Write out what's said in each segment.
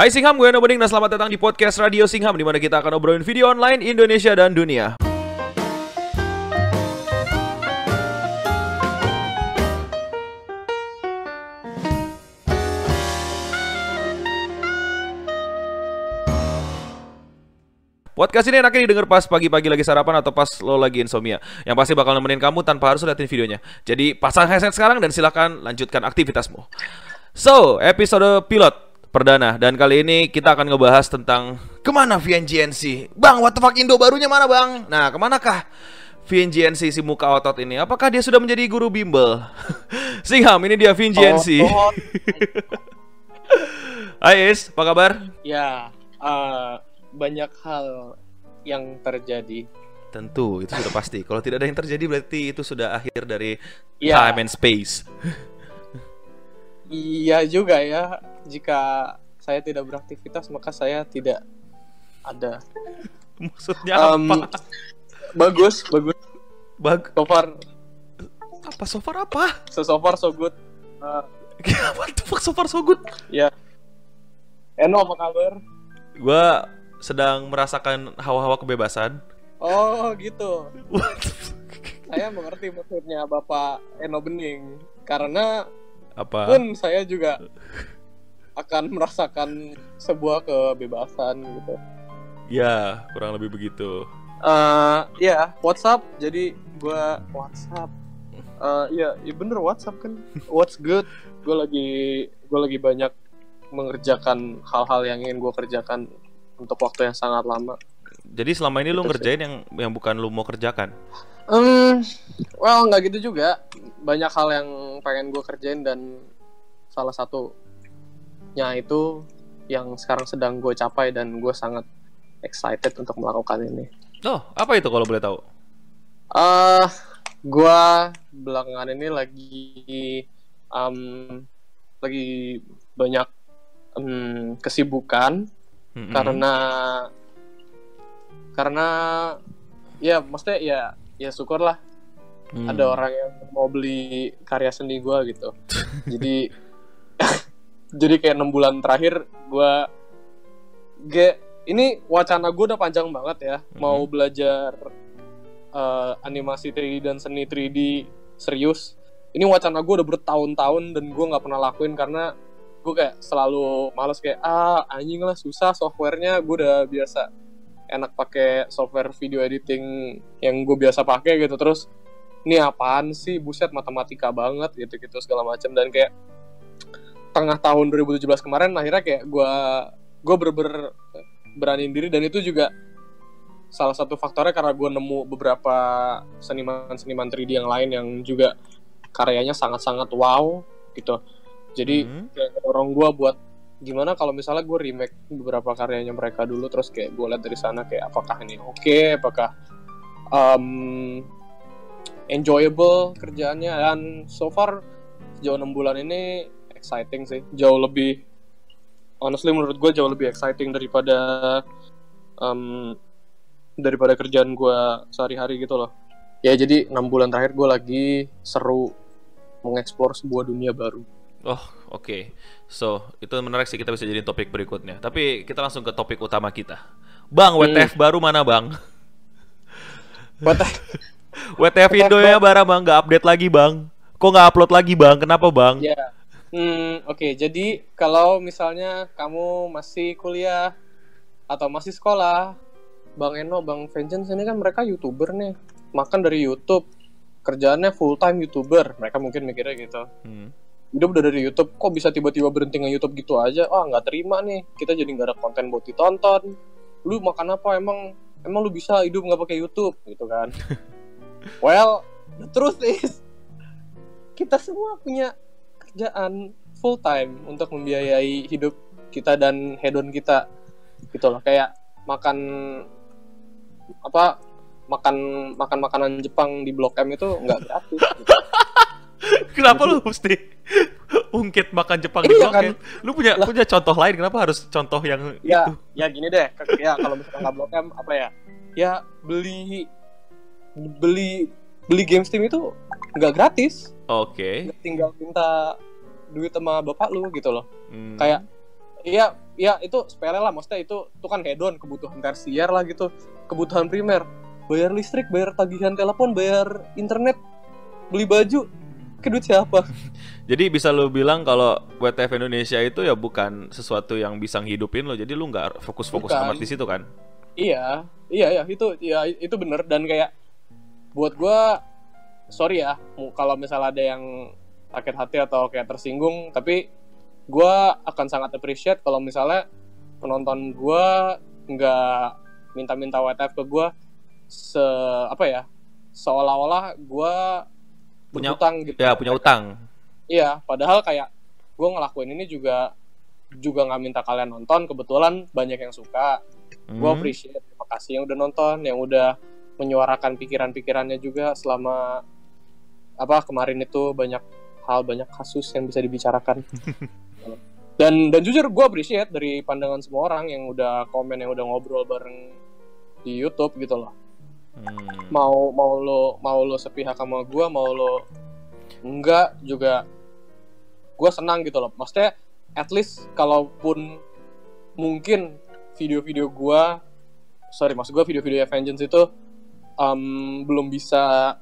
Hai Singham, gue Eno dan selamat datang di podcast Radio Singham di mana kita akan obrolin video online Indonesia dan dunia. Podcast ini enaknya didengar pas pagi-pagi lagi sarapan atau pas lo lagi insomnia. Yang pasti bakal nemenin kamu tanpa harus liatin videonya. Jadi pasang headset sekarang dan silahkan lanjutkan aktivitasmu. So, episode pilot perdana dan kali ini kita akan ngebahas tentang ke mana VNGNC. Bang, what the fuck Indo barunya mana bang? Nah, ke manakah VNGNC si muka otot ini? Apakah dia sudah menjadi guru bimbel? Singham, ini dia VNGNC. Oh, oh. Hai Is, apa kabar? ya, eh, banyak hal yang terjadi. Tentu, itu sudah pasti. Kalau tidak ada yang terjadi berarti itu sudah akhir dari Ya. time and space. Iya juga ya, jika saya tidak beraktivitas maka saya tidak ada. Maksudnya Em, apa? bagus, bagus. Bag So far, apa so far apa? so, so far so good. Eh, What the fuck so far so good? ya. Eno apa kabar? Gua sedang merasakan hawa-hawa kebebasan. Oh gitu. What? Saya mengerti maksudnya Bapak Eno Bening karena Apa? pun saya juga akan merasakan sebuah kebebasan gitu. Ya, kurang lebih begitu. Eh ya WhatsApp jadi gua WhatsApp Eh ya, ya bener WhatsApp kan What's good gue lagi gue lagi banyak mengerjakan hal-hal yang ingin gue kerjakan untuk waktu yang sangat lama Jadi selama ini lu Gitu sih. ngerjain yang yang bukan lu mau kerjakan. Hmm, well nggak gitu juga banyak hal yang pengen gue kerjain dan salah satunya itu yang sekarang sedang gue capai dan gue sangat excited untuk melakukan ini. Oh, apa itu kalau boleh tahu? eh gua belakangan ini lagi em, lagi banyak em, kesibukan Mm-mm. karena karena ya maksudnya ya ya syukurlah. Hmm. ada orang yang mau beli karya seni gua gitu. Jadi jadi kayak enam bulan terakhir gua ge ini wacana gue udah panjang banget ya. Mau Mhm. belajar eh, animasi 3D dan seni 3D serius. Ini wacana gue udah bertahun-tahun dan gue nggak pernah lakuin karena gue kayak selalu males kayak ah anjing lah susah softwarenya. Gue udah biasa enak pakai software video editing yang gue biasa pakai gitu. Terus ini apaan sih? Buset matematika banget gitu gitu segala macam dan kayak tengah tahun 2017 kemarin akhirnya kayak gue gue ber beraniin diri. Dan itu juga salah satu faktornya karena gue nemu beberapa seniman-seniman 3D yang lain yang juga karyanya sangat-sangat wow gitu. Jadi Hmm. kayak gue buat gimana kalau misalnya gue remake beberapa karyanya mereka dulu terus kayak gue lihat dari sana kayak apakah ini oke apakah um, enjoyable kerjaannya. Dan so far sejauh enam bulan ini exciting sih. Jauh lebih honestly menurut gue jauh lebih exciting daripada um, daripada kerjaan gue sehari-hari gitu loh. Ya jadi enam bulan terakhir gue lagi seru mengeksplor sebuah dunia baru Oh, oke. So, itu menarik sih kita bisa jadi topik berikutnya. Tapi kita langsung ke topik utama kita. Bang, Hmm. WTF baru mana, Bang? WTF Indo ya bara, Bang, nggak update lagi, Bang. Kok nggak upload lagi, Bang? Kenapa, Bang? Ya. Hmm, oke. Jadi kalau misalnya kamu masih kuliah atau masih sekolah, Bang Eno, Bang Vengeance ini kan mereka YouTuber nih. Makan dari YouTube. Kerjaannya full time YouTuber. Mereka mungkin mikirnya gitu. Hmm. Hidup udah dari YouTube, kok bisa tiba-tiba berhenti nge-YouTube gitu aja? Ah, nggak terima nih. Kita jadi nggak ada konten buat ditonton. Lu makan apa emang? Emang lu bisa hidup nggak pakai YouTube gitu kan? well, the truth is kita semua punya kerjaan full time untuk membiayai hidup kita dan hedon kita gitu loh kayak makan apa makan makan makanan Jepang di Blok M itu nggak gratis gitu. Kenapa lu mesti ungkit makan Jepang di Iya Blok kan? Lu punya Lah. punya contoh lain kenapa harus contoh yang ya itu? ya gini deh ya kalau misalkan nggak Blok M apa ya ya beli beli beli game Steam itu nggak gratis Oke. tinggal minta duit sama bapak lu gitu loh Hmm. kayak iya ya itu sepele lah maksudnya itu itu kan hedon kebutuhan tersier lah gitu kebutuhan primer bayar listrik bayar tagihan telepon bayar internet beli baju ke duit siapa? Jadi bisa lo bilang kalau WTF Indonesia itu ya bukan sesuatu yang bisa ngidupin lo. Jadi lu nggak fokus-fokus amat di situ kan? iya. Iya ya itu ya itu bener. Dan kayak buat gua sorry ya kalau misalnya ada yang sakit hati atau kayak tersinggung tapi gua akan sangat appreciate kalau misalnya penonton gua nggak minta-minta WTF ke gua. Se apa ya seolah-olah gua Punya- berhutang gitu Ya punya utang. Iya, padahal kayak gue ngelakuin ini juga juga nggak minta kalian nonton. Kebetulan banyak yang suka. Gue Hmm. appreciate. Terima kasih yang udah nonton, yang udah menyuarakan pikiran-pikirannya juga selama apa kemarin itu banyak hal banyak kasus yang bisa dibicarakan. dan dan jujur gue appreciate dari pandangan semua orang yang udah komen yang udah ngobrol bareng di YouTube gitu loh. Hmm. Mau mau lo mau lo sepihak sama gue, mau lo enggak juga gue senang gitu loh. Maksudnya at least kalaupun mungkin video-video gue sorry maksud gue video-video Avengers itu em, belum bisa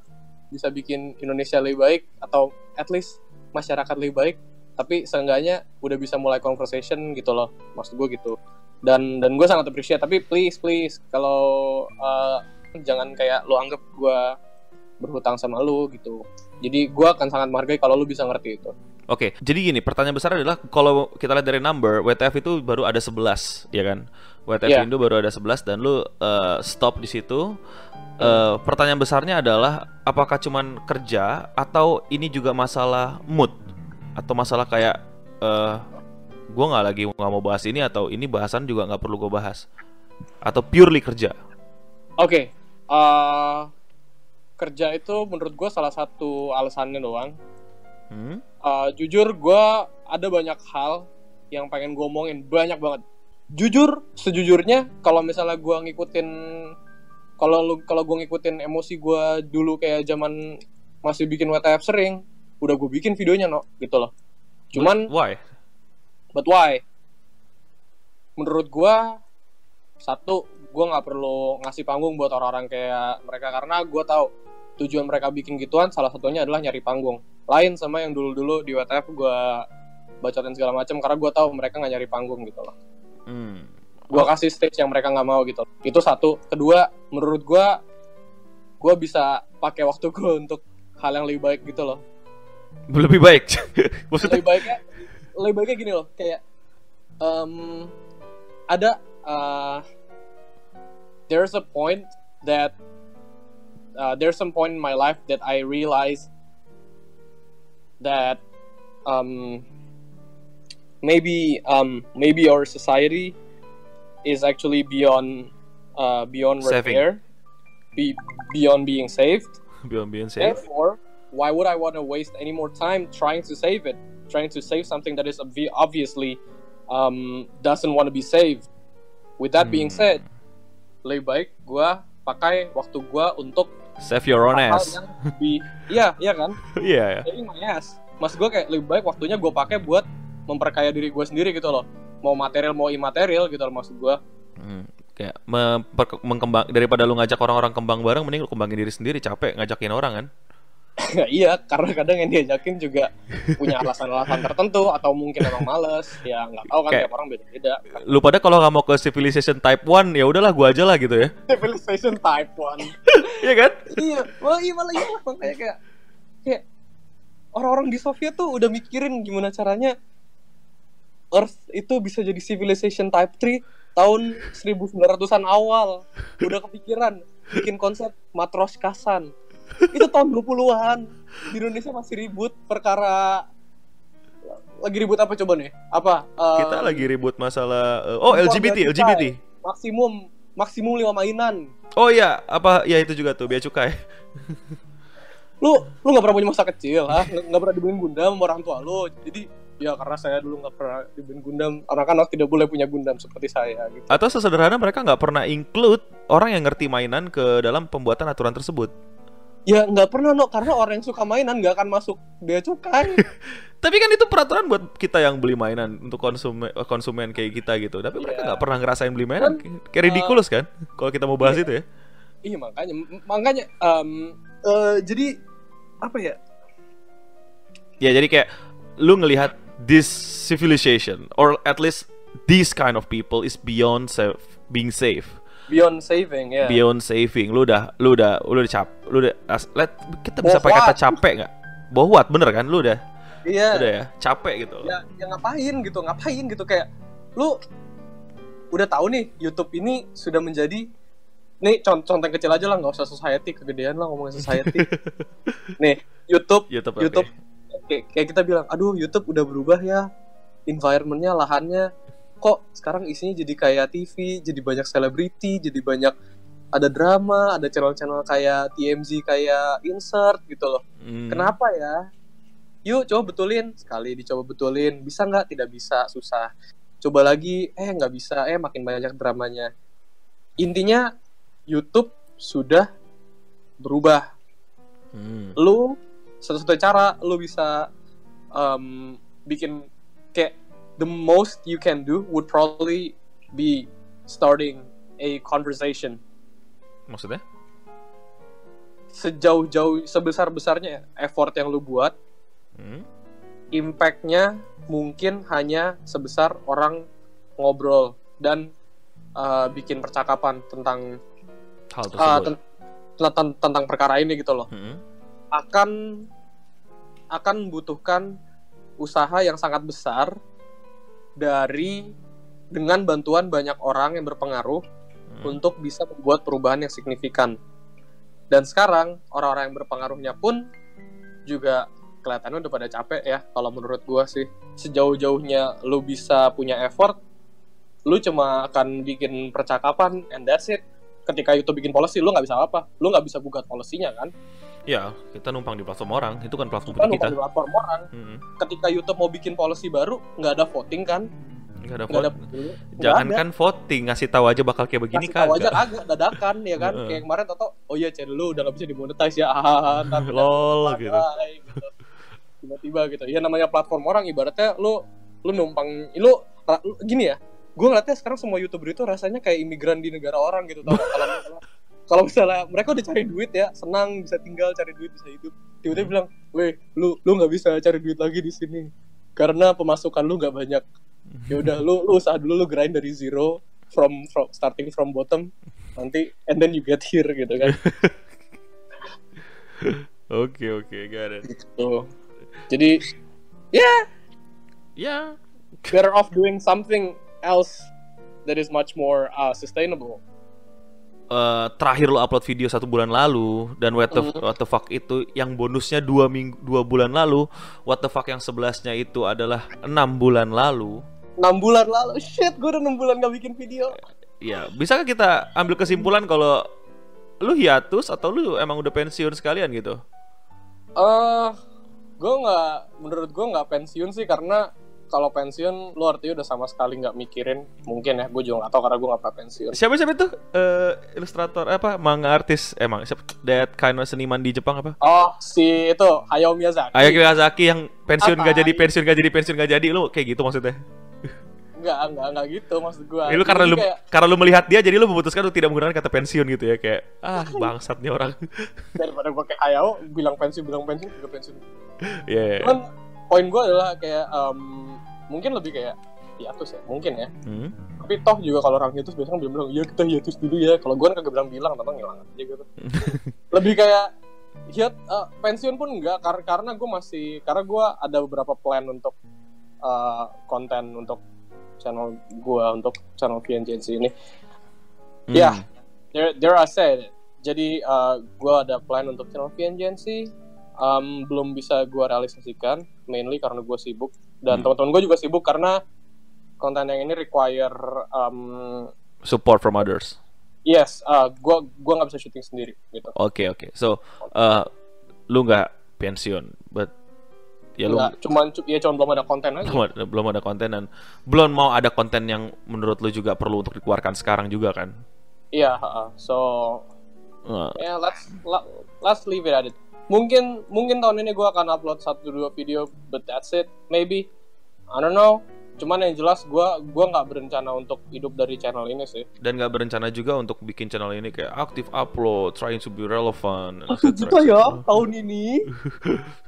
bisa bikin Indonesia lebih baik atau at least masyarakat lebih baik tapi seenggaknya udah bisa mulai conversation gitu loh maksud gue gitu dan dan gue sangat appreciate tapi please please kalau eh, jangan kayak lo anggap gue berhutang sama lo gitu jadi gue akan sangat menghargai kalau lo bisa ngerti itu Oke, jadi gini, pertanyaan besar adalah kalau kita lihat dari number, WTF itu baru ada 11, ya kan? WTF Iya. Indo baru ada 11 dan lu eh, stop di situ. Eh, pertanyaan besarnya adalah apakah cuman kerja atau ini juga masalah mood atau masalah kayak eh gua nggak lagi nggak mau bahas ini atau ini bahasan juga nggak perlu gue bahas atau purely kerja. Oke, eh, kerja itu menurut gue salah satu alasannya doang. Hmm? Eh, jujur gue ada banyak hal yang pengen gue omongin banyak banget. Jujur, sejujurnya kalau misalnya gue ngikutin kalau kalau gue ngikutin emosi gue dulu kayak zaman masih bikin WTF sering, udah gue bikin videonya no gitu loh. Cuman why? But why? Menurut gua satu, gua nggak perlu ngasih panggung buat orang-orang kayak mereka karena gua tahu tujuan mereka bikin gituan salah satunya adalah nyari panggung. Lain sama yang dulu-dulu di WTF gua bacotin segala macam karena gua tahu mereka nggak nyari panggung gitu loh. Hmm. Gua kasih stage yang mereka nggak mau gitu. Itu satu. Kedua, menurut gua gua bisa pakai waktu gua untuk hal yang lebih baik gitu loh. Lebih baik. Maksudnya lebih baiknya lebih baiknya gini loh kayak em, ada uh, there's a point that uh, there's some point in my life that I realize that um, maybe um, maybe our society is actually beyond uh, beyond Saving. repair be, beyond being saved beyond being saved. Therefore, why would I want to waste any more time trying to save it? Trying to save something that is obvi- obviously um, doesn't want to be saved. With that being Hmm. said, lebih baik gua pakai waktu gua untuk Save your own ass. yang lebih, iya, iya kan? Iya. ya. Saving my ass. Mas gua kayak lebih baik waktunya gua pakai buat memperkaya diri gua sendiri gitu loh. Mau material mau imaterial gitu loh maksud gua. Hmm, kayak mengkembang daripada lu ngajak orang-orang kembang bareng mending lu kembangin diri sendiri capek ngajakin orang kan iya, karena kadang yang diajakin juga punya alasan-alasan tertentu atau mungkin emang males. Ya nggak tahu kan Kayak- tiap orang beda-beda. lu pada kalau nggak mau ke civilization type 1 ya udahlah gua aja lah gitu ya civilization type one. iya kan iya, malah iya malah iya makanya kayak kayak orang-orang di Soviet tuh udah mikirin gimana caranya Earth itu bisa jadi civilization type 3 tahun 1900-an awal. Udah kepikiran bikin konsep matroskasan. Itu tahun 20-an. Di Indonesia masih ribut perkara lagi ribut apa coba nih? Apa? Eh, kita lagi ribut masalah eh, oh LGBT LGBT. Maksimum maksimum 5 mainan. oh iya apa ya itu juga tuh bea cukai lu lu nggak pernah punya masa kecil ah nggak nggak pernah dibeliin Gundam sama orang tua lu jadi ya karena saya dulu nggak pernah dibeliin Gundam anak-anak tidak boleh punya Gundam seperti saya gitu atau sesederhana mereka nggak pernah include orang yang ngerti mainan ke dalam pembuatan aturan tersebut Ya nggak pernah no karena orang yang suka mainan nggak akan masuk bea cukai. Tapi kan itu peraturan buat kita yang beli mainan untuk konsumen konsumen kayak kita gitu. Tapi mereka Iya. nggak pernah ngerasain beli mainan. Kan, Kayak ridiculous kan? Kalau kita mau bahas iya. itu ya. iya makanya makanya em, eh, jadi apa ya? Ya jadi kayak lu ngelihat this civilization or at least this kind of people is beyond safe, being safe, Beyond saving ya. beyond saving. Lu udah lu udah lu udah cap, lu udah let kita bisa pakai kata capek nggak? Bohwat bener kan? Lu udah Iya. udah ya capek gitu. loh. ya, ya ngapain gitu ngapain gitu kayak lu udah tahu nih YouTube ini sudah menjadi nih contoh contoh kecil aja lah nggak usah society kegedean lah ngomongin society nih YouTube YouTube, YouTube oke. kayak, kayak kita bilang aduh YouTube udah berubah ya environmentnya lahannya kok sekarang isinya jadi kayak TV jadi banyak selebriti jadi banyak ada drama ada channel-channel kayak TMZ kayak insert gitu loh Hmm. Kenapa ya? Yuk coba betulin sekali dicoba betulin bisa nggak? Tidak bisa susah. Coba lagi eh nggak bisa eh makin banyak dramanya. Intinya YouTube sudah berubah. Hmm. Lu satu-satunya cara lu bisa um, bikin the most you can do would probably be starting a conversation Maksudnya? sejauh-jauh sebesar-besarnya effort yang lu buat Hmm. impact-nya mungkin hanya sebesar orang ngobrol dan uh, bikin percakapan tentang Hal uh, tersebut. ten- tentang tentang perkara ini gitu loh Hmm. akan akan membutuhkan usaha yang sangat besar dari dengan bantuan banyak orang yang berpengaruh Hmm. untuk bisa membuat perubahan yang signifikan. Dan sekarang orang-orang yang berpengaruhnya pun juga kelihatannya udah pada capek ya kalau menurut gua sih. Sejauh-jauhnya lu bisa punya effort, lu cuma akan bikin percakapan and that's it. Ketika YouTube bikin policy, lu nggak bisa apa? Lu nggak bisa gugat polisinya kan? Ya, kita numpang di platform orang. Itu kan platform Kan kita. numpang di platform orang. Hmm. Ketika YouTube mau bikin policy baru, nggak ada voting kan? Nggak ada Nggak peduli. Nggak Jangankan voting, ngasih tahu aja bakal kayak begini Kasih tahu aja kagak. agak dadakan ya kan kayak kemarin tau oh iya channel lu udah gak bisa dimonetize ya ah ntar Lol Bye, gitu. gitu. tiba-tiba gitu ya namanya platform orang ibaratnya lu lu numpang lu, gini ya gue ngeliatnya sekarang semua youtuber itu rasanya kayak imigran di negara orang gitu tau nggak? kalau kalau misalnya mereka udah cari duit ya senang bisa tinggal cari duit bisa hidup. Tiba-tiba bilang weh lu lu nggak bisa cari duit lagi di sini. Karena pemasukan lu nggak banyak. Ya udah lu lu usaha dulu lu grind dari zero from from starting from bottom. Nanti and then you get here gitu kan. Oke oke, got it. tuh jadi ya. Ya, better off doing something else that is much more uh, sustainable eh, terakhir lo upload video satu bulan lalu dan what the, Mhm. what the fuck itu yang bonusnya dua minggu dua bulan lalu, what the fuck yang sebelasnya itu adalah enam bulan lalu. enam bulan lalu shit gue udah enam bulan gak bikin video Ya, bisakah kita ambil kesimpulan kalau lu hiatus atau lu emang udah pensiun sekalian gitu? eh gue nggak menurut gue nggak pensiun sih karena kalau pensiun lu artinya udah sama sekali nggak mikirin mungkin ya gue juga nggak tahu karena gue nggak pernah pensiun Siapa siapa itu? Eh, ilustrator apa? Manga artis emang siapa? That kind of seniman di Jepang apa? oh si itu Hayao Miyazaki Ayo Miyazaki yang pensiun Apa? gak jadi, pensiun gak jadi, pensiun gak jadi, lu kayak gitu maksudnya? nggak nggak nggak gitu maksud gue Lu karena lu karena lu melihat dia jadi lu memutuskan untuk tidak menggunakan kata pensiun gitu ya kayak ah bangsat nih orang. daripada gue kayak Hayao bilang pensiun bilang pensiun juga pensiun Iya. iya. cuman poin gue adalah kayak em, mungkin lebih kayak hiatus ya mungkin ya Hmm. tapi toh juga kalau orang hiatus biasanya bilang bilang iya kita hiatus dulu ya kalau gue kan kagak bilang bilang tentang ngilang aja gitu lebih kayak hiat eh, pensiun pun enggak karena karena gue masih karena gue ada beberapa plan untuk eh, konten untuk channel gue untuk channel VNJNC ini Hmm. Ya. there there I said jadi gue ada plan untuk channel VNJNC um, belum bisa gue realisasikan mainly karena gue sibuk dan Hmm. teman-teman gue juga sibuk karena konten yang ini require um, Support from others. yes uh, gue gua nggak bisa syuting sendiri gitu Oke oke. So, uh, lu nggak pensiun, but ya lu Nggak, cuman cu- ya cuman belum ada konten aja belum ada, belum ada konten dan belum mau ada konten yang menurut lu juga perlu untuk dikeluarkan sekarang juga kan? iya uh, so Nah, ya let's let's leave it at it mungkin mungkin tahun ini gue akan upload satu dua video but that's it maybe I don't know cuman yang jelas gue gua nggak berencana untuk hidup dari channel ini sih dan nggak berencana juga untuk bikin channel ini kayak aktif upload, trying to be relevant. satu juta ya tahun ini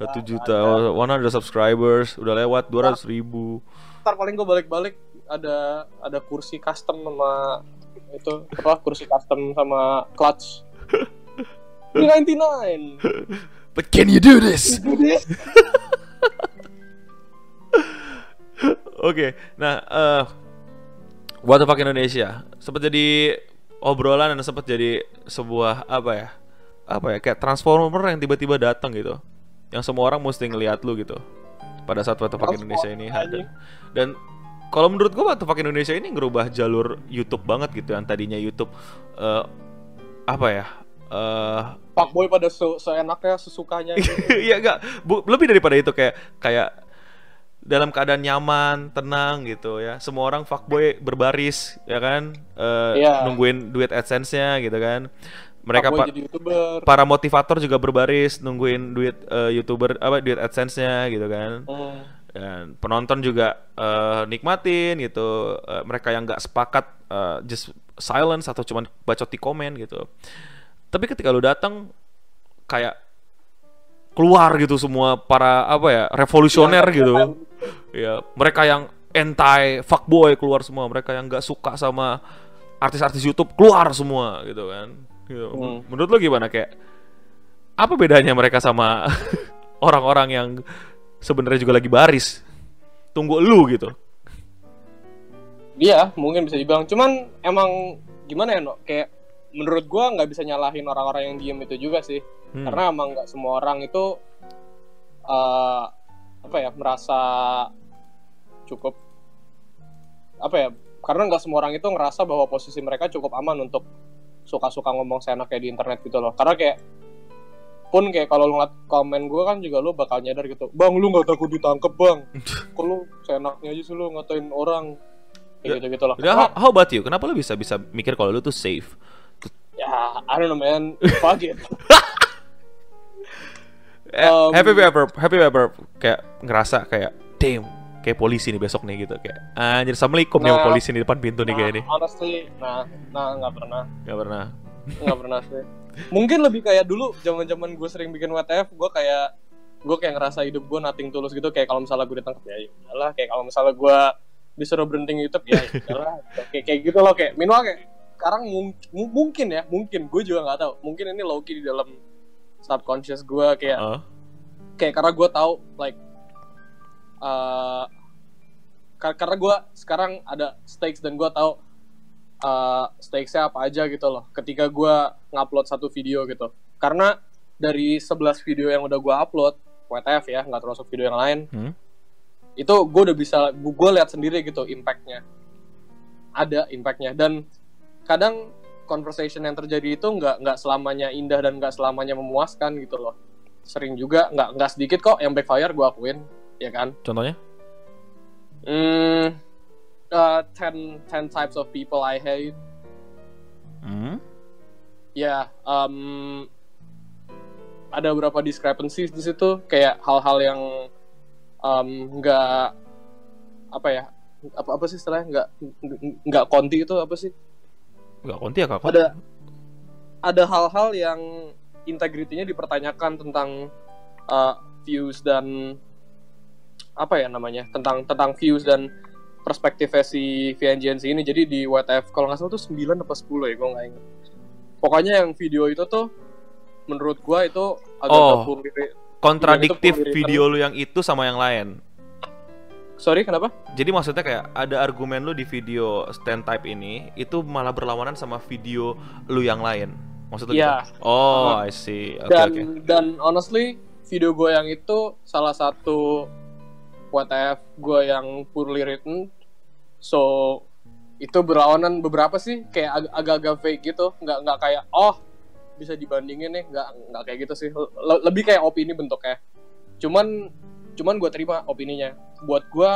Satu juta, ada. 100 subscribers, udah lewat 200 ribu. ntar paling gue balik-balik ada ada kursi custom sama itu apa kursi custom sama clutch 399 But can you do this? Oke, nah, eh What the fuck Indonesia sempat jadi obrolan dan sempat jadi sebuah apa ya? Apa ya? Kayak transformer yang tiba-tiba datang gitu. Yang semua orang mesti ngeliat lu gitu. Pada saat What the fuck Indonesia ini ada. Dan kalau menurut gua What the fuck Indonesia ini ngerubah jalur YouTube banget gitu yang tadinya YouTube eh apa ya? Eh fuckboy pada se seenaknya sesukanya gitu. Iya enggak, Bu, lebih daripada itu kayak kayak dalam keadaan nyaman, tenang gitu ya. Semua orang fuckboy berbaris ya kan, Eh, Iya. nungguin duit AdSense-nya gitu kan. Mereka pa- para motivator juga berbaris nungguin duit eh, YouTuber apa duit AdSense-nya gitu kan. Hmm. Dan penonton juga eh, nikmatin gitu. Eh, mereka yang nggak sepakat eh, just silence atau cuman bacot di komen gitu. Tapi ketika lu datang kayak keluar gitu semua para apa ya revolusioner Iya, gitu. Ya, mereka yang anti fuckboy keluar semua, mereka yang nggak suka sama artis-artis YouTube keluar semua gitu kan. Gitu. Hmm. Menurut lo gimana kayak apa bedanya mereka sama orang-orang yang sebenarnya juga lagi baris? Tunggu lu gitu. Iya, mungkin bisa dibilang. Cuman emang gimana ya, no? Kayak menurut gua nggak bisa nyalahin orang-orang yang diem itu juga sih. Hmm. Karena emang nggak semua orang itu eh apa ya merasa cukup apa ya? Karena nggak semua orang itu ngerasa bahwa posisi mereka cukup aman untuk suka-suka ngomong seenaknya di internet gitu loh. Karena kayak pun kayak kalau lu ngeliat komen gue kan juga lu bakal nyadar gitu bang lu nggak takut ditangkep bang kok lu seenaknya aja sih lu ngatain orang Ya, kayak gitu gitu loh Udah, how, how about you? Kenapa lu bisa bisa mikir kalau lu tuh safe? Ya I don't know man. Fuck it. Eh, Um, happy you ever happy you ever kayak ngerasa kayak damn kayak polisi nih besok nih gitu. Kayak anjir assalamualaikum nih Nah, polisi di depan pintu nih kayak nah, nih. honestly nah nah nggak pernah. Nggak pernah. Nggak pernah sih. Mungkin lebih kayak dulu zaman zaman gue sering bikin WTF gue kayak gue kayak ngerasa hidup gue nating tulus gitu. Kayak kalau misalnya gue ditangkap ya udahlah kayak kalau misalnya gue disuruh berhenti YouTube ya udahlah kayak kayak gitu loh kayak. Minimal kayak sekarang mung- mu- mungkin ya mungkin. Gue juga nggak tahu. Mungkin ini low key di dalam subconscious gue kayak Heeh. kayak karena gue tahu like uh, kar- karena gue sekarang ada stakes dan gue tahu uh, stakesnya apa aja gitu loh ketika gue ngupload satu video gitu. Karena dari 11 video yang udah gue upload WTF ya nggak termasuk video yang lain Hmm? itu gue udah bisa gue lihat sendiri gitu impactnya. Ada impactnya. Dan kadang conversation yang terjadi itu nggak nggak selamanya indah dan nggak selamanya memuaskan gitu loh. Sering juga nggak nggak sedikit kok yang backfire gue akuin ya kan? Contohnya? Hmm uh, 10 10 types of people I hate. Hmm? ya um, ada beberapa discrepancies di situ. Kayak hal-hal yang um, nggak apa ya apa apa sih istilahnya? Nggak nggak konti itu apa sih nggak konti ya kak? Ada ada hal-hal yang integritinya dipertanyakan tentang uh, views dan apa ya namanya tentang tentang views dan perspektifnya si VNGNC ini. Jadi di WTF kalau nggak salah tuh 9 apa 10 ya gue nggak inget pokoknya yang video itu tuh menurut gua itu agak Oh. kontradiktif Itu video lu yang itu sama yang lain sorry kenapa? Jadi maksudnya kayak ada argumen lu di video stand type ini itu malah berlawanan sama video lu yang lain. Maksudnya Iya. gitu? oh I see. Oke dan oke dan honestly video gue yang itu salah satu WTF gue yang poorly written. So itu berlawanan beberapa sih kayak ag- agak-agak fake gitu. Nggak nggak kayak oh bisa dibandingin nih. Nggak nggak kayak gitu sih. Le- lebih kayak opini bentuknya. Cuman cuman gue terima opininya buat gue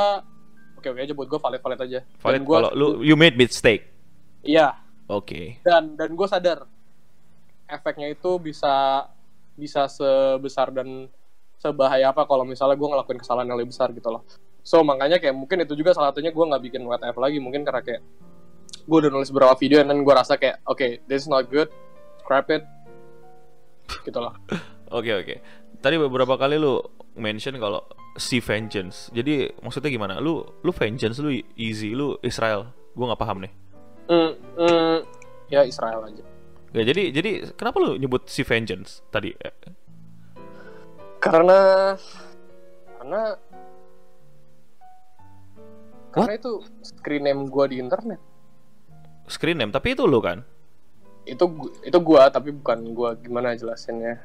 oke oke aja buat gue valid valid aja. Valid dan gue kalau lu you made mistake. Iya. Oke. Dan dan gue sadar efeknya itu bisa bisa sebesar dan sebahaya apa kalau misalnya gue ngelakuin kesalahan yang lebih besar gitu loh. So makanya kayak mungkin itu juga salah satunya gue nggak bikin WTF lagi mungkin karena kayak gue udah nulis beberapa video dan gue rasa kayak oke okay, this is not good scrap it gitu loh. Oke oke. Tadi beberapa kali lu mention kalau si vengeance. Jadi maksudnya gimana? Lu lu vengeance lu easy, lu Israel. Gua nggak paham nih. mm, mm, ya Israel aja Ya, jadi jadi kenapa lu nyebut si vengeance tadi? Karena karena karena itu screen name gue di internet Screen name, tapi itu lu kan? itu itu gue tapi bukan gue gimana jelasinnya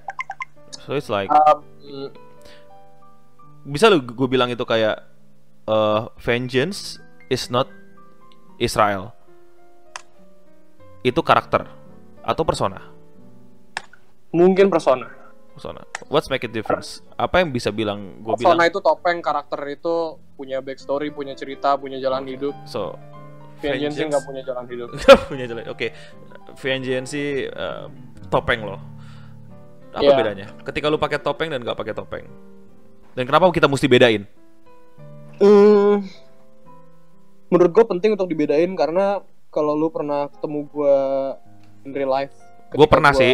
So it's like Um, bisa lu gue bilang itu kayak eh, vengeance is not Israel. Itu karakter atau persona? mungkin persona Persona. What's make it difference? Apa yang bisa bilang gue persona bilang? itu topeng karakter itu punya backstory punya cerita punya jalan hidup So Vengeance nggak punya jalan hidup Nggak punya jalan. Oke, vengeance sih eh, topeng loh. Apa Iya. bedanya? Ketika lu pakai topeng dan nggak pakai topeng. Dan kenapa kita mesti bedain? Hmm, menurut gue penting untuk dibedain karena kalau lu pernah ketemu gue in real life Gue pernah gua- sih.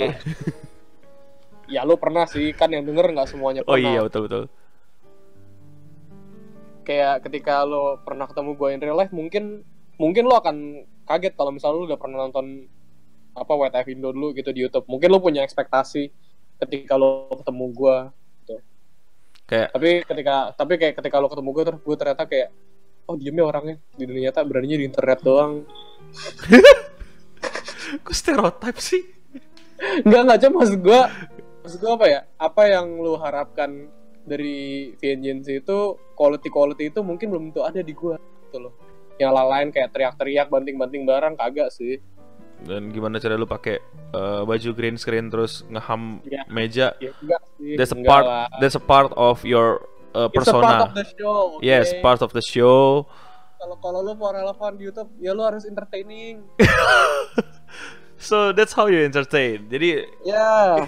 ya lu pernah sih kan yang denger nggak semuanya Oh pernah iya betul betul. kayak ketika lo pernah ketemu gue in real life mungkin mungkin lo akan kaget kalau misalnya lo udah pernah nonton apa WTF Indo dulu gitu di YouTube mungkin lo punya ekspektasi ketika lo ketemu gue Kayak tapi ketika tapi kayak ketika lo ketemu gue terus gue ternyata kayak oh diemnya orangnya di dunia nyata beraninya di internet doang. Kok stereotype sih? Enggak enggak cuma maksud gue maksud gue apa ya? Apa yang lo harapkan dari Vengeance itu quality quality itu mungkin belum tentu ada di gue gitu loh. Yang lain kayak teriak-teriak banting-banting barang kagak sih Dan gimana cara lu pakai eh, baju green screen terus ngeham Iya. meja? ya enggak sih That's a enggak part. lah. That's a part of your uh, It's a part persona. of the show oke? Yes, part of the show. kalau kalau lo mau relevan di YouTube ya lo harus entertaining So that's how you entertain. Jadi ya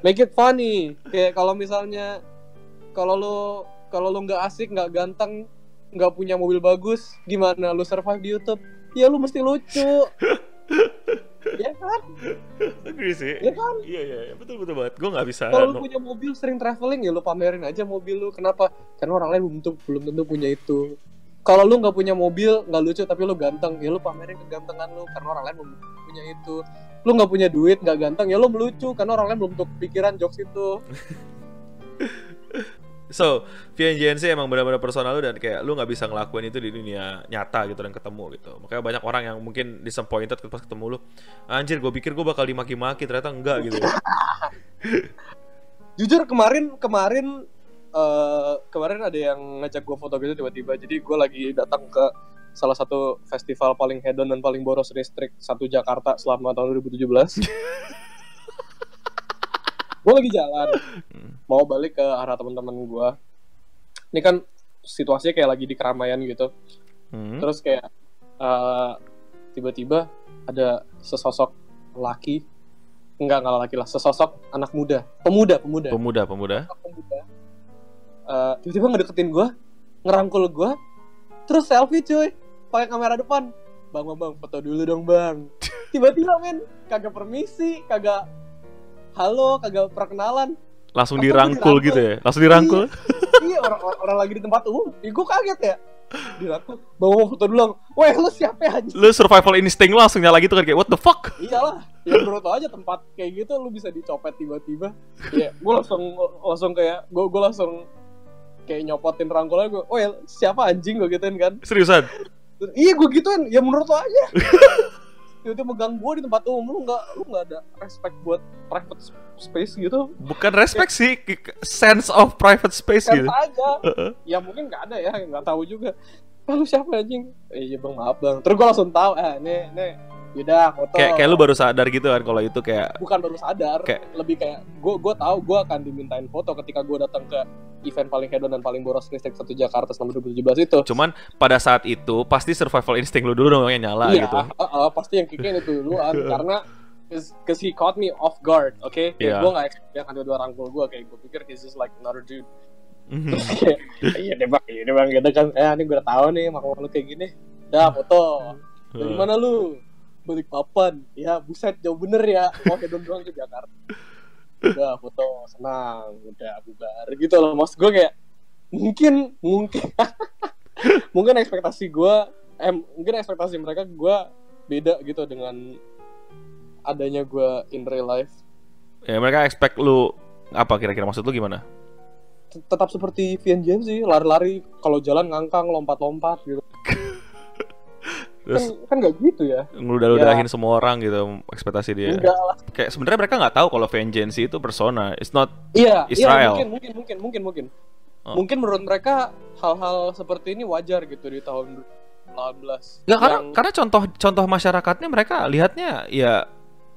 make it funny kayak kalau misalnya kalau lo kalau lo nggak asik nggak ganteng nggak punya mobil bagus gimana lo survive di YouTube ya lo mesti lucu ya kan? Agree sih. ya kan? Iya iya iya, betul betul banget. Gue nggak bisa. kalau lo no- punya mobil sering traveling ya lo pamerin aja mobil lo kenapa? Karena orang lain belum tentu belum tentu punya itu. Kalau lu nggak punya mobil nggak lucu tapi lu ganteng ya lu pamerin kegantengan lu karena orang lain belum punya itu. Lu nggak punya duit nggak ganteng ya lu melucu karena orang lain belum tentu pikiran jokes itu So, VNGNC emang benar-benar personal lu dan kayak lu nggak bisa ngelakuin itu di dunia nyata gitu dan ketemu gitu. Makanya banyak orang yang mungkin disappointed pas ketemu lu. Anjir, gue pikir gue bakal dimaki-maki, ternyata enggak gitu. jujur kemarin kemarin eh, kemarin ada yang ngajak gue foto gitu tiba-tiba jadi gue lagi datang ke salah satu festival paling hedon dan paling boros listrik satu Jakarta selama tahun 2017 gue lagi jalan. Mau balik ke arah teman-teman gue ini kan situasinya kayak lagi di keramaian gitu. Hmm. terus kayak eh, tiba-tiba ada sesosok laki. Enggak enggak laki lah sesosok anak muda. Pemuda pemuda. Pemuda, pemuda. Eh, tiba-tiba ngedeketin gue ngerangkul gue terus selfie cuy pakai kamera depan. Bang bang bang foto dulu dong bang. Tiba-tiba men kagak permisi kagak halo kagak perkenalan. Langsung dirangkul dirangkul. gitu ya. Langsung dirangkul. iya orang, orang, orang lagi di tempat umum. Ya, gue kaget ya. Dirangkul. Bang foto dulu weh lu siapa ya anjing? Lu survival instinct lu langsung nyala gitu kan kayak what the fuck? iyalah ya menurut lo aja tempat kayak gitu lu bisa dicopet tiba-tiba. Ya gue langsung langsung kayak gue gue langsung kayak nyopotin rangkulnya gue ya siapa anjing? Gue gituin kan. Seriusan? Iya gue gituin. Ya menurut lo aja tiba-tiba megang gue di tempat umum lu nggak lu nggak ada respect buat private space gitu. Bukan respect sih, sense of private space kan gitu. aja. Ya mungkin nggak ada ya nggak tahu juga. Ah, lu siapa anjing? Eh, iya bang maaf bang. Terus gue langsung tahu eh nih nih yaudah foto Kayak kayak lu baru sadar gitu kan kalau itu kayak bukan baru sadar Kayak- lebih kayak gue gue tahu gue akan dimintain foto ketika gue datang ke event paling hedon dan paling boros listrik satu Jakarta selama 2017 itu cuman pada saat itu pasti survival instinct lu dulu dong yang nyala iya gitu. uh, uh, pasti yang kickin itu duluan karena cause, he caught me off guard, oke? Okay? Kayak Iya. gue gak expect dia akan dua-dua rangkul gue, kayak gue pikir he's just like another dude. Mhm. Kayak, iya deh bang, iya deh bang, gitu kan. Eh, ini gue udah tahu nih, makan lu kayak gini. Dah, foto. Dari mana lu? Balik papan. Ya, buset, jauh bener ya. Mau hedon doang ke Jakarta. Udah, foto, senang. Udah, bubar. Gitu loh, mas gue kayak, mungkin, mungkin, mungkin ekspektasi gue, eh, mungkin ekspektasi mereka gue beda gitu dengan adanya gue in real life. Ya mereka expect lu apa kira-kira maksud lu gimana? Tet- Tetap seperti Vian James sih, lari-lari, kalau jalan ngangkang, lompat-lompat gitu. Kan, Terus kan gak gitu ya? ngeludah-ludahin semua orang gitu ekspektasi dia. Enggak lah. Kayak sebenarnya mereka nggak tahu kalau Vengeance itu persona. It's not Iya, Israel. iya mungkin mungkin mungkin mungkin mungkin. Oh. Mungkin menurut mereka hal-hal seperti ini wajar gitu di tahun 2018. Nggak, karena Yang- karena contoh contoh masyarakatnya mereka lihatnya ya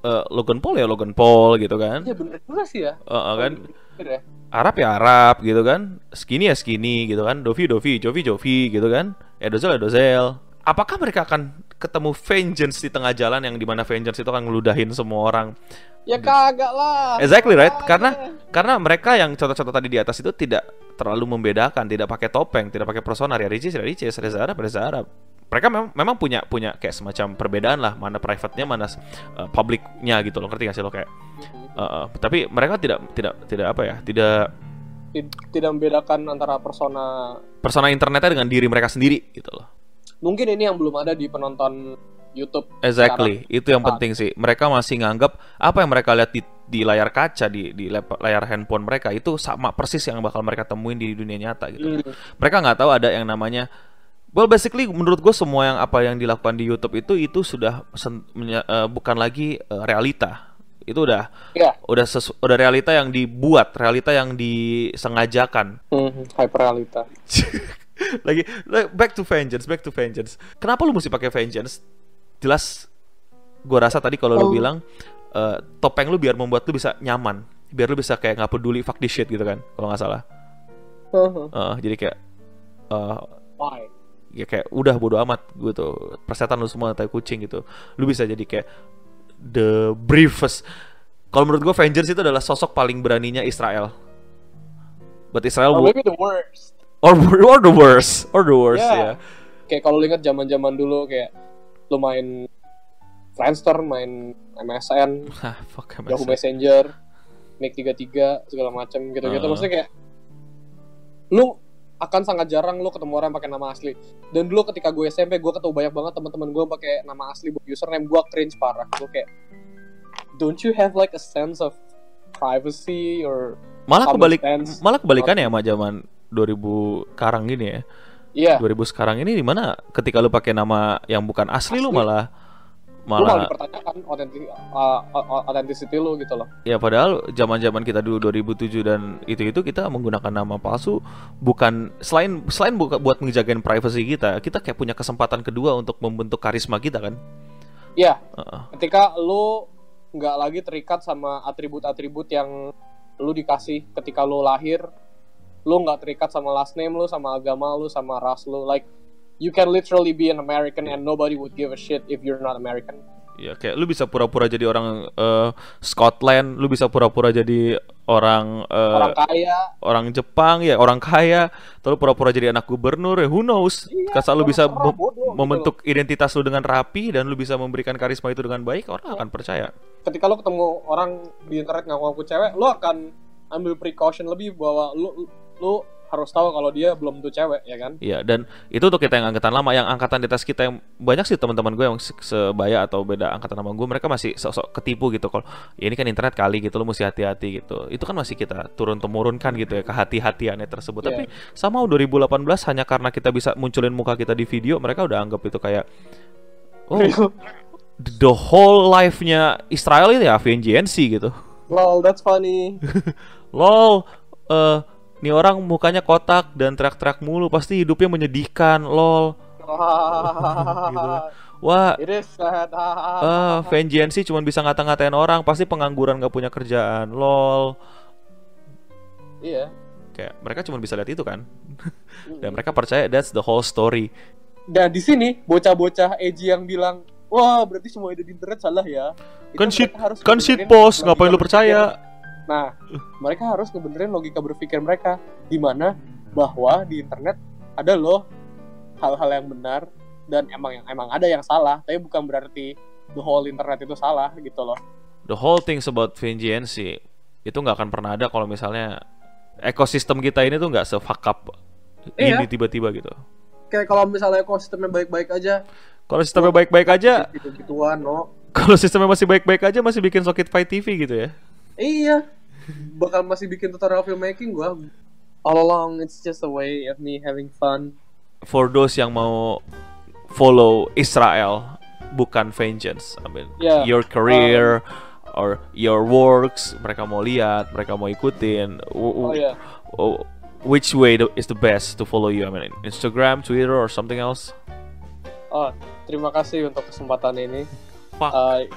eh, Logan Paul ya Logan Paul gitu kan. Iya bener juga sih ya. Eh, eh, kan Bener ya. Arab ya Arab gitu kan. Skinny ya skinny gitu kan. Dovi Dovi, Jovi Jovi gitu kan. Edozel Edozel. Apakah mereka akan ketemu Vengeance di tengah jalan yang di mana Vengeance itu akan ngeludahin semua orang? Ya kagak lah. Exactly right. Kagak. Karena karena mereka yang contoh-contoh tadi di atas itu tidak terlalu membedakan, tidak pakai topeng, tidak pakai persona, ya Ricis, ya Ricis, Reza Arab, Reza Arab. Mereka mem- memang punya punya kayak semacam perbedaan lah, mana private-nya, mana uh, public-nya gitu loh. Ngerti gak sih lo kayak uh, uh, tapi mereka tidak tidak tidak apa ya? Tidak Tid- tidak membedakan antara persona persona internetnya dengan diri mereka sendiri gitu loh. Mungkin ini yang belum ada di penonton YouTube Exactly, itu yang Ah. penting sih. Mereka masih nganggap apa yang mereka lihat di, di layar kaca, di, di layar handphone mereka itu sama persis yang bakal mereka temuin di dunia nyata gitu. Hmm. mereka nggak tahu ada yang namanya well basically menurut gue semua yang apa yang dilakukan di YouTube itu itu sudah sen- eh, bukan lagi eh, realita itu udah Ya, udah sesu- udah realita yang dibuat realita yang disengajakan hmm, hyper realita. lagi back to vengeance back to vengeance kenapa lu mesti pakai vengeance jelas gue rasa tadi kalau lu Oh. bilang eh, topeng lu biar membuat lu bisa nyaman biar lu bisa kayak nggak peduli fuck this shit gitu kan kalau nggak salah Heeh. Eh, jadi kayak eh, Why? ya kayak udah bodo amat gitu persetan lu semua tai kucing gitu lu bisa jadi kayak the briefest kalau menurut gue Vengeance itu adalah sosok paling beraninya Israel but Israel wo- maybe the worst. Or, or the worst or the worst ya Yeah. Kayak kalau ingat zaman-zaman dulu kayak lu main Friendster, main MSN, fuck Yahoo MSN. Messenger, Make 33 segala macam gitu-gitu. Uh. Maksudnya kayak lu akan sangat jarang lu ketemu orang pakai nama asli. Dan dulu ketika gue SMP, gue ketemu banyak banget teman-teman gue pakai nama asli buat username gue cringe parah. Gue kayak don't you have like a sense of privacy or malah kebalik sense? malah kebalikannya sama zaman 2000 sekarang gini ya Iya. 2000 sekarang ini di mana ketika lu pakai nama yang bukan asli, lu Asli. malah Lu malah malah dipertanyakan uh, uh, authenticity lu gitu loh. Ya padahal zaman-zaman kita dulu 2007 dan itu-itu kita menggunakan nama palsu bukan selain selain buka, buat ngejagain privacy kita, kita kayak punya kesempatan kedua untuk membentuk karisma kita kan. Iya, Heeh. ketika lu nggak lagi terikat sama atribut-atribut yang lu dikasih ketika lu lahir lu nggak terikat sama last name lu sama agama lu sama ras lu. Like you can literally be an American and nobody would give a shit if you're not American. Ya kayak lu bisa pura-pura jadi orang eh, Scotland, lu bisa pura-pura jadi orang eh, orang kaya. orang Jepang ya, orang kaya, terus pura-pura jadi anak gubernur ya who knows. Iya, lu bisa mem- bodoh gitu membentuk identitas lu dengan rapi dan lu bisa memberikan karisma itu dengan baik, orang akan percaya. ketika lu ketemu orang di internet ngaku-ngaku cewek lu akan ambil precaution lebih bahwa lu lu harus tahu kalau dia belum tuh cewek ya kan Iya, dan itu untuk kita yang angkatan lama, yang angkatan di atas kita yang banyak sih teman-teman gue yang se- sebaya atau beda angkatan sama gue, mereka masih sok-sok ketipu gitu kalau ya ini kan internet kali gitu, lo mesti hati-hati gitu. Itu kan masih kita turun temurunkan gitu ya kehati-hatiannya tersebut. Iya. Tapi sama 2018 hanya karena kita bisa munculin muka kita di video, mereka udah anggap itu kayak oh the whole life-nya Israel itu ya VNGNC gitu. lol that's funny Lol, eh nih orang mukanya kotak dan teriak-teriak mulu, pasti hidupnya menyedihkan. Lol. Gitu. Wah, it is sad ah, vengeance cuma bisa ngata-ngatain orang, pasti pengangguran gak punya kerjaan. Lol. iya Kayak mereka cuma bisa lihat itu kan. Dan mereka percaya that's the whole story. Dan di sini bocah-bocah edgy yang bilang, wah berarti semua ide di internet salah ya Itu Kan shit, kan shit post, ngapain lu percaya? Nah mereka harus ngebenerin logika berpikir mereka di mana bahwa di internet ada loh hal-hal yang benar dan emang yang emang ada yang salah tapi bukan berarti the whole internet itu salah gitu loh The whole things about VNGNC itu nggak akan pernah ada kalau misalnya ekosistem kita ini tuh nggak se-fuck up Iya. ini tiba-tiba gitu. kayak kalau misalnya ekosistemnya baik-baik aja Kalau sistemnya baik-baik aja, gitu-gituan no kalau sistemnya masih baik-baik aja masih bikin Socket Fight TV gitu ya. Iya bakal masih bikin tutorial filmmaking gua all along it's just a way of me having fun For those yang mau follow Israel bukan vengeance, I mean Yeah, your career or your works, mereka mau lihat, mereka mau ikutin. oh oh, which way the- is the best to follow you? I mean Instagram, Twitter, or something else? oh terima kasih untuk kesempatan ini Fuck. Uh,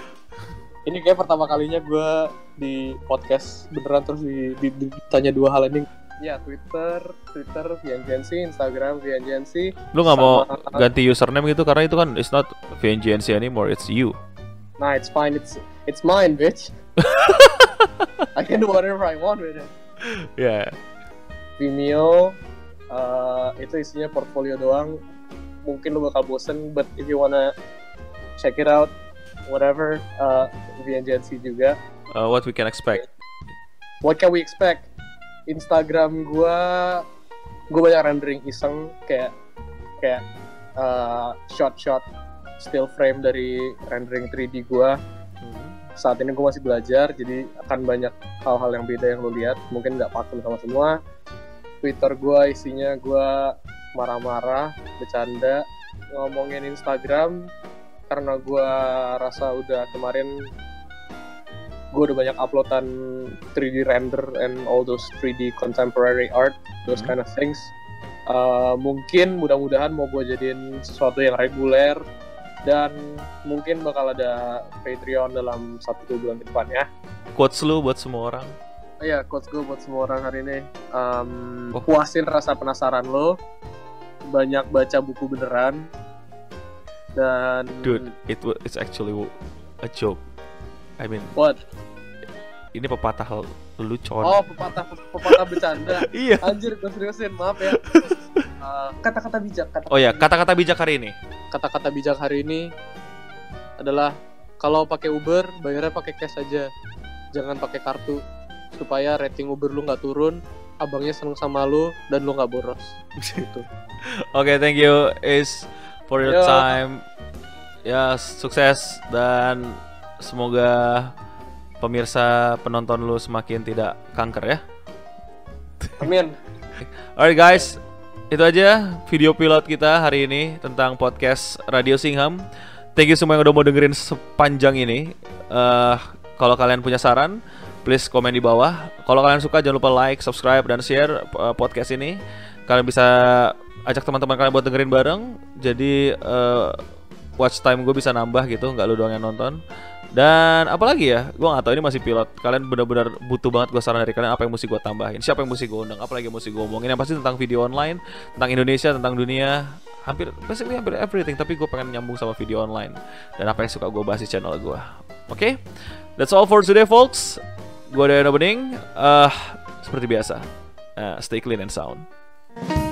ini kayak pertama kalinya gue di podcast beneran terus di, di- ditanya dua hal ini. Ya Twitter Twitter VNGNC Instagram VNGNC Lu nggak mau sama- ganti username gitu? Karena itu kan it's not VNGNC anymore, it's you. nah it's fine it's it's mine bitch. I can do whatever I want with it. Ya. Vimeo uh, itu isinya portfolio doang. Mungkin lu bakal bosen but if you wanna check it out whatever uh, VNGNC juga. Uh, what we can expect? what can we expect? Instagram gua gua banyak rendering iseng kayak kayak uh, shot shot still frame dari rendering 3D gua. Saat ini gua masih belajar jadi akan banyak hal-hal yang beda yang lo lihat. Mungkin nggak pakem sama semua. Twitter gua isinya gua marah-marah bercanda ngomongin Instagram karena gua rasa udah kemarin gue udah banyak uploadan 3D render and all those 3D contemporary art, those Hmm. kind of things. Uh, mungkin mudah-mudahan mau gue jadiin sesuatu yang reguler dan mungkin bakal ada Patreon dalam satu dua bulan ke depan ya. Quotes lu buat semua orang. Iya, quotes gue buat semua orang hari ini. Um, Oh. Puasin rasa penasaran lo, banyak baca buku beneran, dan Dude, it it's actually a joke. I mean, what? ini pepatah lucu. Oh, pepatah pepatah bercanda. Iya. Anjir, gue seriusin, maaf ya. Uh, Kata-kata bijak, kata Oh ya, kata-kata bijak hari ini. kata-kata bijak hari ini adalah kalau pakai Uber bayarnya pakai cash aja, jangan pakai kartu supaya rating Uber lu nggak turun, abangnya seneng sama lu dan lu nggak boros. Gitu. Oke, thank you is for your Yo. time. Ya, sukses dan semoga pemirsa penonton lu semakin tidak kanker ya. Amin. Alright guys, itu aja video pilot kita hari ini tentang podcast Radio Singham. Thank you semua yang udah mau dengerin sepanjang ini. Eh, kalau kalian punya saran, please komen di bawah. Kalau kalian suka jangan lupa like, subscribe dan share eh, podcast ini. Kalian bisa ajak teman-teman kalian buat dengerin bareng. Jadi eh, watch time gue bisa nambah gitu, nggak lu doang yang nonton. Dan apalagi ya, gue nggak tahu ini masih pilot. Kalian benar-benar butuh banget gue saran dari kalian apa yang mesti gue tambahin, siapa yang mesti gue undang, apalagi yang mesti gue omongin. Yang pasti tentang video online, tentang Indonesia, tentang dunia, hampir basically hampir everything. Tapi gue pengen nyambung sama video online dan apa yang suka gue bahas di channel gue. Oke, that's all for today, folks. Gue Dayana Bening. Eh, seperti biasa, eh, stay clean and sound. Bye.